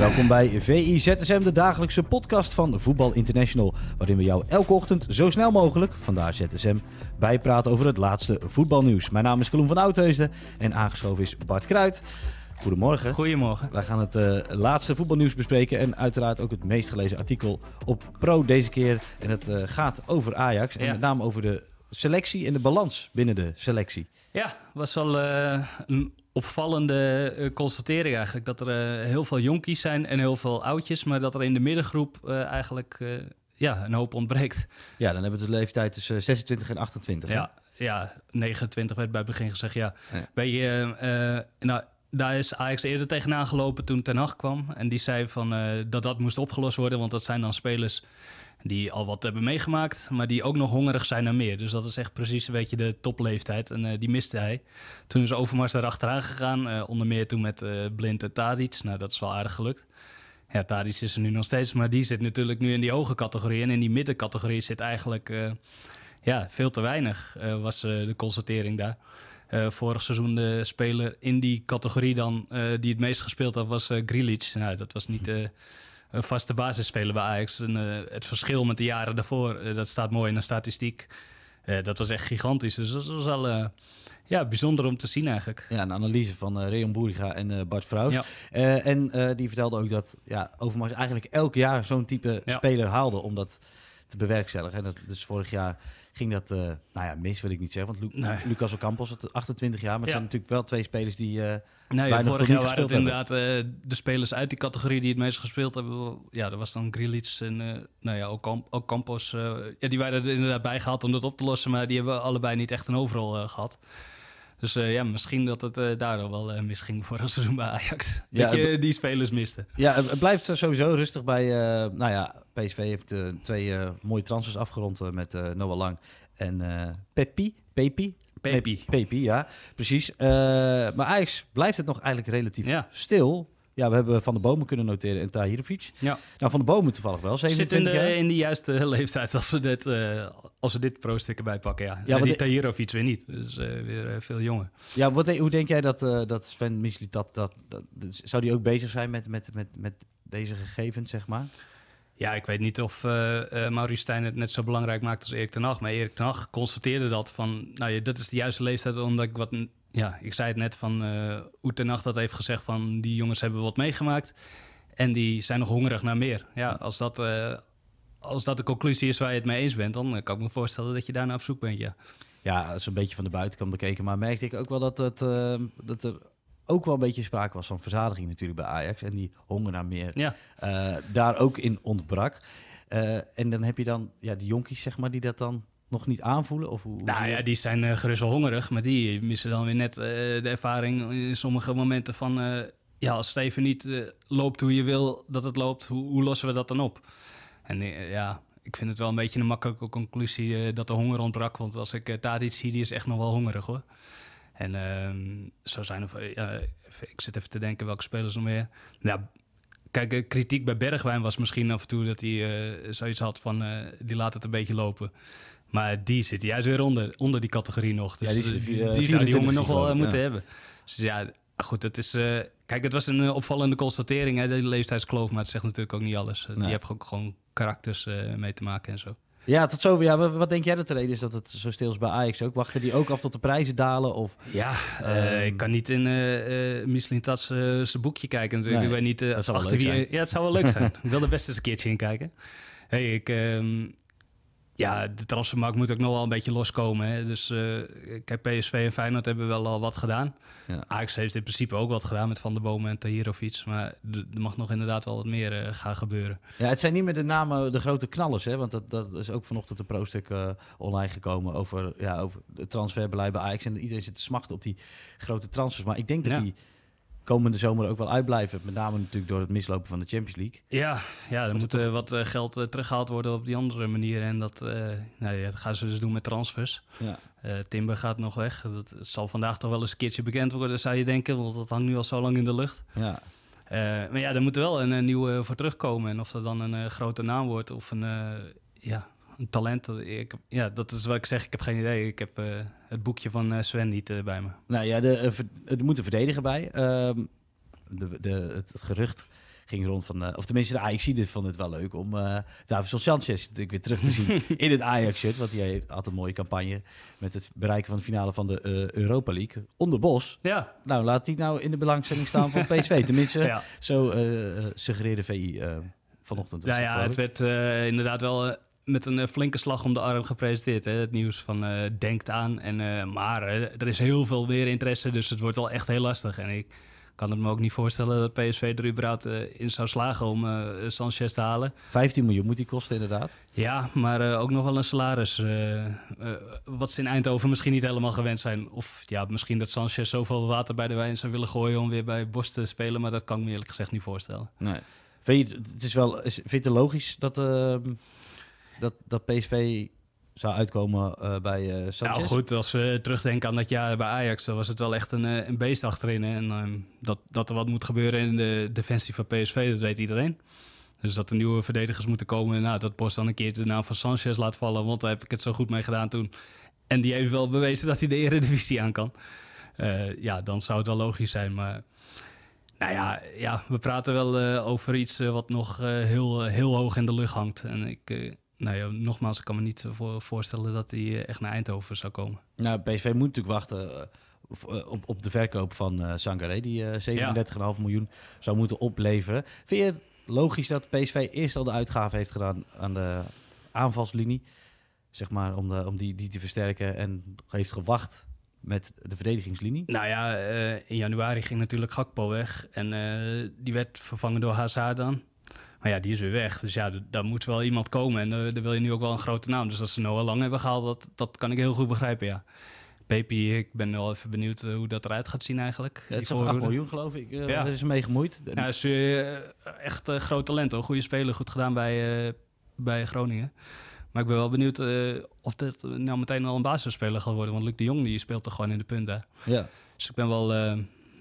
Welkom bij VI ZSM, de dagelijkse podcast van Voetbal International. Waarin we jou elke ochtend zo snel mogelijk, vandaar ZSM, bijpraten over het laatste voetbalnieuws. Mijn naam is Kaloen van Oudheusden en aangeschoven is Bart Kruid. Goedemorgen. Goedemorgen. Wij gaan het eh, laatste voetbalnieuws bespreken en uiteraard ook het meest gelezen artikel op Pro deze keer. En het eh, gaat over Ajax en Ja. met name over de selectie en de balans binnen de selectie. Ja, was wel eh, een opvallende eh, constatering eigenlijk. Dat er eh, heel veel jonkies zijn en heel veel oudjes. Maar dat er in de middengroep eh, eigenlijk ja, een hoop ontbreekt. Ja, dan hebben we de leeftijd tussen 26 en 28. hè? Ja, ja, 29 werd bij het begin gezegd. Ja, Ja. Nou, daar is Ajax eerder tegenaan gelopen toen Ten Hag kwam. En die zei van, eh, dat dat moest opgelost worden. Want dat zijn dan spelers die al wat hebben meegemaakt, maar die ook nog hongerig zijn naar meer. Dus dat is echt precies een beetje de topleeftijd. En eh, die miste hij. Toen is Overmars erachteraan gegaan. eh, onder meer toen met Blind en Tadic. Nou, dat is wel aardig gelukt. Ja, Tadic is er nu nog steeds, maar die zit natuurlijk nu in die hoge categorie. En in die middencategorie zit eigenlijk ja, veel te weinig, was de constatering daar. Eh, vorig seizoen de speler in die categorie dan eh, die het meest gespeeld had, was eh Grealish. Nou, dat was niet een vaste basisspeler bij Ajax. En, het verschil met de jaren daarvoor, dat staat mooi in de statistiek. Dat was echt gigantisch. Dus dat was eh, ja, bijzonder om te zien eigenlijk. Ja, een analyse van eh Reon Boeriga en Bart Vrouws. Ja. En die vertelde ook dat ja, Overmars eigenlijk elk jaar zo'n type Ja. speler haalde om dat te bewerkstelligen. En dat, dus vorig jaar ging dat, eh, nou ja, mis wil ik niet zeggen. Want Lu- Nee. Lucas Ocampos had 28 jaar, maar het Ja. zijn natuurlijk wel twee spelers die... eh, Nee, Weinig vorig jaar waren het inderdaad eh, de spelers uit die categorie die het meest gespeeld hebben. Ja, dat was dan Grealish en nou ja, Ocamp Ocampos. ja, die waren er inderdaad bij gehaald om dat op te lossen, maar die hebben allebei niet echt een overal eh, gehad. Dus eh, ja, misschien dat het eh, daardoor wel eh, misging voor een seizoen bij Ajax. Ja, dat je die spelers miste. ja, het blijft sowieso rustig bij... nou ja, PSV heeft twee mooie transfers afgerond met Noah Lang en Pepi. Pepi? Pepi. Pepi, ja, precies. Maar Ajax blijft het nog eigenlijk relatief Ja. stil. Ja, we hebben Van de Bomen kunnen noteren en Tahirovic. Ja. Nou, Van de Bomen toevallig wel, Zit in 27 de, in de juiste leeftijd als we dit, eh, als we dit pro-stick erbij pakken. Ja, Ja, die de- Tahirovic weer niet. Dus eh, weer eh, veel jonger. Ja, wat, hoe denk jij dat, dat Sven Misliet dat, dat, Zou die ook bezig zijn met, met, met, met deze gegevens, zeg maar? Ja, ik weet niet of eh Maurice Stijn het net zo belangrijk maakt als Erik ten Hag. Maar Erik ten Hag constateerde dat van... Nou ja, dat is de juiste leeftijd, omdat ik wat... Ja, ik zei het net van eh hoe ten Hag dat heeft gezegd van... Die jongens hebben wat meegemaakt en die zijn nog hongerig naar meer. Ja, als dat, eh, als dat de conclusie is waar je het mee eens bent... dan eh, kan ik me voorstellen dat je daarna op zoek bent, ja. Ja, een beetje van de buitenkant bekeken. Maar merkte ik ook wel dat, het, eh, dat er ook wel een beetje sprake was van verzadiging natuurlijk bij Ajax. En die honger naar meer Ja, eh, daar ook in ontbrak. Eh, en dan heb je dan ja, die jonkies, zeg maar, die dat dan nog niet aanvoelen? Of hoe, hoe nou ja, die zijn eh, gerust wel hongerig... maar die missen dan weer net eh, de ervaring in sommige momenten van... eh, ja, als Steven niet loopt hoe je wil dat het loopt, hoe, hoe lossen we dat dan op? En ja, ik vind het wel een beetje een makkelijke conclusie dat de honger ontbrak. Want als ik uh, Tadic zie, die is echt nog wel hongerig hoor. En ehm, zo zijn er... ja, ik zit even te denken welke spelers nog meer... Nou, kijk, kritiek bij Bergwijn was misschien af en toe dat hij zoiets had van... die laat het een beetje lopen. Maar die zit juist weer onder, onder die categorie nog. Dus Ja, die die, die, die eh, zou die 24 jongen nog wel eh, moeten ja. hebben. Dus ja, goed, het is... eh, kijk, het was een opvallende constatering, hè, de leeftijdskloof. Maar het zegt natuurlijk ook niet alles. Nee. Je hebt ook gewoon karakters mee te maken en zo. Ja, tot zo. Ja, wat, wat denk jij dat de reden is dat het zo stil is bij Ajax ook? Wachten die ook af tot de prijzen dalen? Of... Ja, eh, Ehm. ik kan niet in eh Michelin Tats zijn boekje kijken natuurlijk. Nee, ik weet niet dat zou wel achter leuk wie... zijn. Ja, het zou wel leuk zijn. ik wil er best eens een keertje in kijken. Hey, ik... ehm, Ja, de transfermarkt moet ook nog wel een beetje loskomen. Hè. Dus uh, kijk, PSV en Feyenoord hebben wel al wat gedaan. Ja. Ajax heeft in principe ook wat gedaan met Van der Bomen en Tahirovic. Maar er mag nog inderdaad wel wat meer uh, gaan gebeuren. Ja, het zijn niet meer de namen, de grote knallers. Hè? Want dat, dat is ook vanochtend een pro-stuk uh, online gekomen over, ja, over het transferbeleid bij Ajax. En iedereen zit te smachten op die grote transfers. Maar ik denk dat die komende zomer ook wel uitblijven. Met name natuurlijk door het mislopen van de Champions League. Ja, ja er moet toch... wat geld teruggehaald worden op die andere manier. En dat, nou ja, dat gaan ze dus doen met transfers. Ja. Timber gaat nog weg. Dat zal vandaag toch wel eens een keertje bekend worden, zou je denken. Want dat hangt nu al zo lang in de lucht. Ja. maar ja, er moet wel een, een nieuwe voor terugkomen. En of dat dan een grote naam wordt of een, ja, een talent. Ik, ja, dat is wat ik zeg. Ik heb geen idee. Ik heb uh, het boekje van uh, Sven niet uh, bij me. Nou ja, de, er moet een verdediger bij. Ehm, de, de, het, gerucht ging rond van... of tenminste, de Ajax dit vond het wel leuk om Davidson Sanchez natuurlijk weer terug te zien in het Ajax-shirt. Want hij had een mooie campagne met het bereiken van de finale van de Europa League. Onder Bos. Ja. Nou, laat die nou in de belangstelling staan van PSV. Tenminste, ja. zo suggereerde VI vanochtend. Ja, ja, het werd inderdaad wel met een eh, flinke slag om de arm gepresenteerd. Hè? Het nieuws van uh, denkt aan. En, uh, maar er is heel veel weer interesse, dus het wordt wel echt heel lastig. En ik kan het me ook niet voorstellen dat PSV er überhaupt in zou slagen om Sanchez te halen. 15 miljoen moet die kosten inderdaad. Ja, maar ook nog wel een salaris. wat ze in Eindhoven misschien niet helemaal gewend zijn. Of ja, misschien dat Sanchez zoveel water bij de wijn zou willen gooien om weer bij Bos te spelen. Maar dat kan ik me eerlijk gezegd niet voorstellen. Nee. Vind je, het is wel, vind je het logisch dat ehm, dat, dat PSV zou uitkomen uh, bij uh, Sanchez? Nou goed, als we terugdenken aan dat jaar bij Ajax, dan was het wel echt een, eh, een beest achterin. En uh, dat, dat er wat moet gebeuren in de defensie van PSV, dat weet iedereen. Dus dat er nieuwe verdedigers moeten komen. Nou, dat Bos dan een keer de naam van Sanchez laat vallen, want daar heb ik het zo goed mee gedaan toen. En die heeft wel bewezen dat hij de Eredivisie aan kan. ja, dan zou het wel logisch zijn, maar... Nou ja, ja we praten wel over iets wat nog heel, heel hoog in de lucht hangt. En ik, nou ja, nogmaals, ik kan me niet voor, voorstellen dat hij eh, echt naar Eindhoven zou komen. Nou, PSV moet natuurlijk wachten eh, eh, op, op de verkoop van uh, Sangaré, die uh, 37,5 miljoen zou moeten opleveren. Vind je het logisch dat PSV eerst al de uitgave heeft gedaan aan de aanvalslinie, zeg maar, om, de, om die, die te versterken en heeft gewacht met de verdedigingslinie? Nou ja, in januari ging natuurlijk Gakpo weg en die werd vervangen door Hazard dan. Maar ja, die is weer weg. Dus ja, daar moet wel iemand komen. En uh, daar wil je nu ook wel een grote naam. Dus dat ze Noah Lang hebben gehaald, dat, dat kan ik heel goed begrijpen, ja. Pepi, ik ben wel even benieuwd uh, hoe dat eruit gaat zien eigenlijk. Ja, het is 8 miljoen geloof ik, uh, ja. is mee gemoeid. Ja, is echt een groot talent hoor. Goede speler, goed gedaan bij, bij Groningen. Maar ik ben wel benieuwd of dit nou meteen al een basisspeler gaat worden. Want Luc de Jong die speelt er gewoon in de punten. Ja. Dus ik ben wel,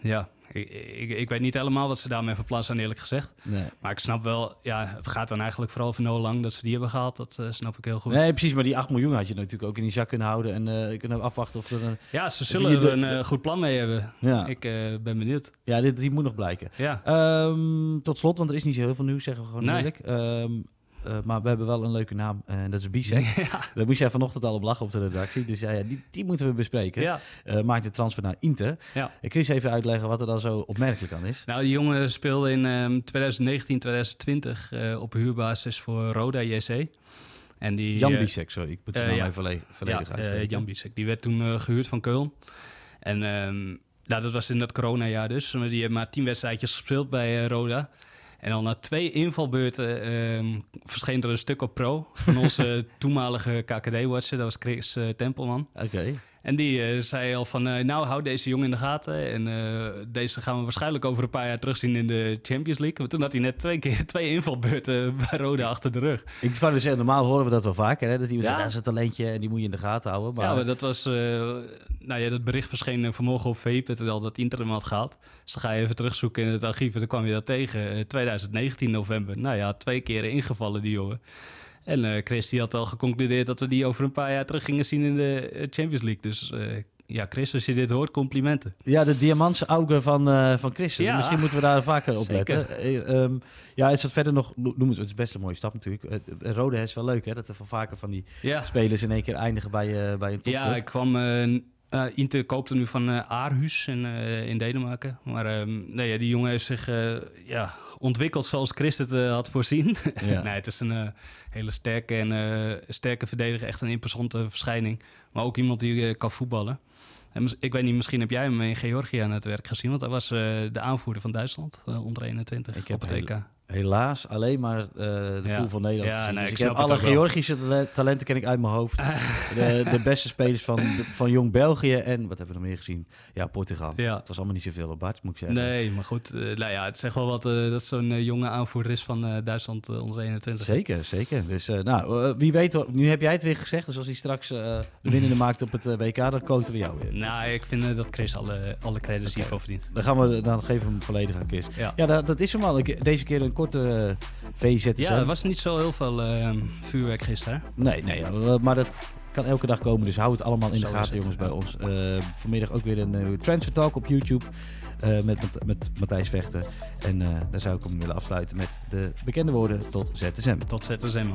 ja, ik, ik, weet niet helemaal wat ze daarmee zijn, eerlijk gezegd. Nee. Maar ik snap wel, ja, het gaat dan eigenlijk vooral over no lang dat ze die hebben gehaald. Dat uh, snap ik heel goed. Nee, precies. Maar die 8 miljoen had je natuurlijk ook in die zak kunnen houden en uh, kunnen afwachten of er een. Ja, ze zullen er een uh, goed plan mee hebben. Ja. Ik ben benieuwd. Ja, dit, die moet nog blijken. Ja. Um, tot slot, want er is niet zo heel veel nieuws, zeggen we gewoon nee. eerlijk. Um, uh, maar we hebben wel een leuke naam en dat is Bisek. Ja. Daar moest jij vanochtend al op lachen op de redactie. Dus ja, die, die moeten we bespreken. Ja. Uh, maakt de transfer naar Inter. Ja. Ik kun je eens even uitleggen wat er dan zo opmerkelijk aan is? Nou, die jongen speelde in um, 2019, 2020 uh, op huurbasis voor Roda JC. En die, Jan Bisek, sorry. Ik moet zijn naam ja. even volledig ja, uitspreken. Jan Bisek. Die werd toen gehuurd van Köln. En um, nou, dat was in dat coronajaar dus. Die heeft maar tien wedstrijdjes gespeeld bij Roda. En dan na twee invalbeurten um, verscheen er een stuk op pro van onze toenmalige KKD-watcher. Dat was Chris uh, Tempelman. Oké. En die uh, zei al van, uh, nou, hou deze jongen in de gaten. En uh, deze gaan we waarschijnlijk over een paar jaar terugzien in de Champions League. Want toen had hij net twee keer twee invalbeurten bij Rode achter de rug. Ik zou dus zeggen, normaal horen we dat wel vaker. Hè? Dat iemand ja. zegt, dat is een talentje en die moet je in de gaten houden. Maar... Ja, maar dat was... nou ja, dat bericht verscheen vanmorgen op VP.nl dat Inter hem had gehaald. Dus dan ga je even terugzoeken in het archief en dan kwam je dat tegen. 2019 november. Nou ja, twee keer ingevallen die jongen. En uh, Chris die had al geconcludeerd dat we die over een paar jaar terug gingen zien in de eh, Champions League. Dus uh, ja, Chris, als je dit hoort, complimenten. Ja, de diamantse ogen van, uh, van Chris. Ja, Misschien moeten we daar vaker op letten. Um, ja, is wat verder nog, noem het, het is best een mooie stap natuurlijk. Rode is wel leuk hè, dat er van vaker van die spelers in één keer eindigen bij, bij een top. Ja, ik kwam Uh, Inter koopte nu van uh, Aarhus in, uh, in Denemarken. Maar um, nee, die jongen heeft zich ja, ontwikkeld zoals Chris het had voorzien. Ja. nee, het is een hele sterke, en, sterke verdediger. Echt een imposante verschijning. Maar ook iemand die kan voetballen. En ik weet niet, misschien heb jij hem in Georgië aan het werk gezien. Want hij was de aanvoerder van Duitsland onder 21 ik op het EK helaas alleen maar uh, de ja. pool van Nederland ja, nee, dus ik, heb alle Georgische talenten ken ik uit mijn hoofd. de, de, beste spelers van, van Jong België en wat hebben we nog meer gezien? Ja, Portugal. Ja. Het was allemaal niet zoveel op Bart, moet ik zeggen. Nee, maar goed. Uh, nou ja, het zegt wel wat uh, dat zo'n jonge aanvoerder is van Duitsland onder 21. Zeker, zeker. Dus nou, wie weet, nu heb jij het weer gezegd. Dus als hij straks de winnende maakt op het WK, dan koten we jou weer. Nou, ik vind dat Chris alle, alle credits okay. hiervoor verdient. Dan, gaan we, dan geven we hem volledig aan Chris. Ja, ja dat, dat is hem al. Deze keer een korte VZ. Ja, er was niet zo heel veel uh, vuurwerk gisteren. Nee, nee, maar dat kan elke dag komen. Dus hou het allemaal in de gaten, jongens, bij ons. Uh, vanmiddag ook weer een uh, Transfer Talk op YouTube. Uh, met, met, met Matthijs Vechten. En daar zou ik hem willen afsluiten met de bekende woorden tot ZSM. Tot ZSM.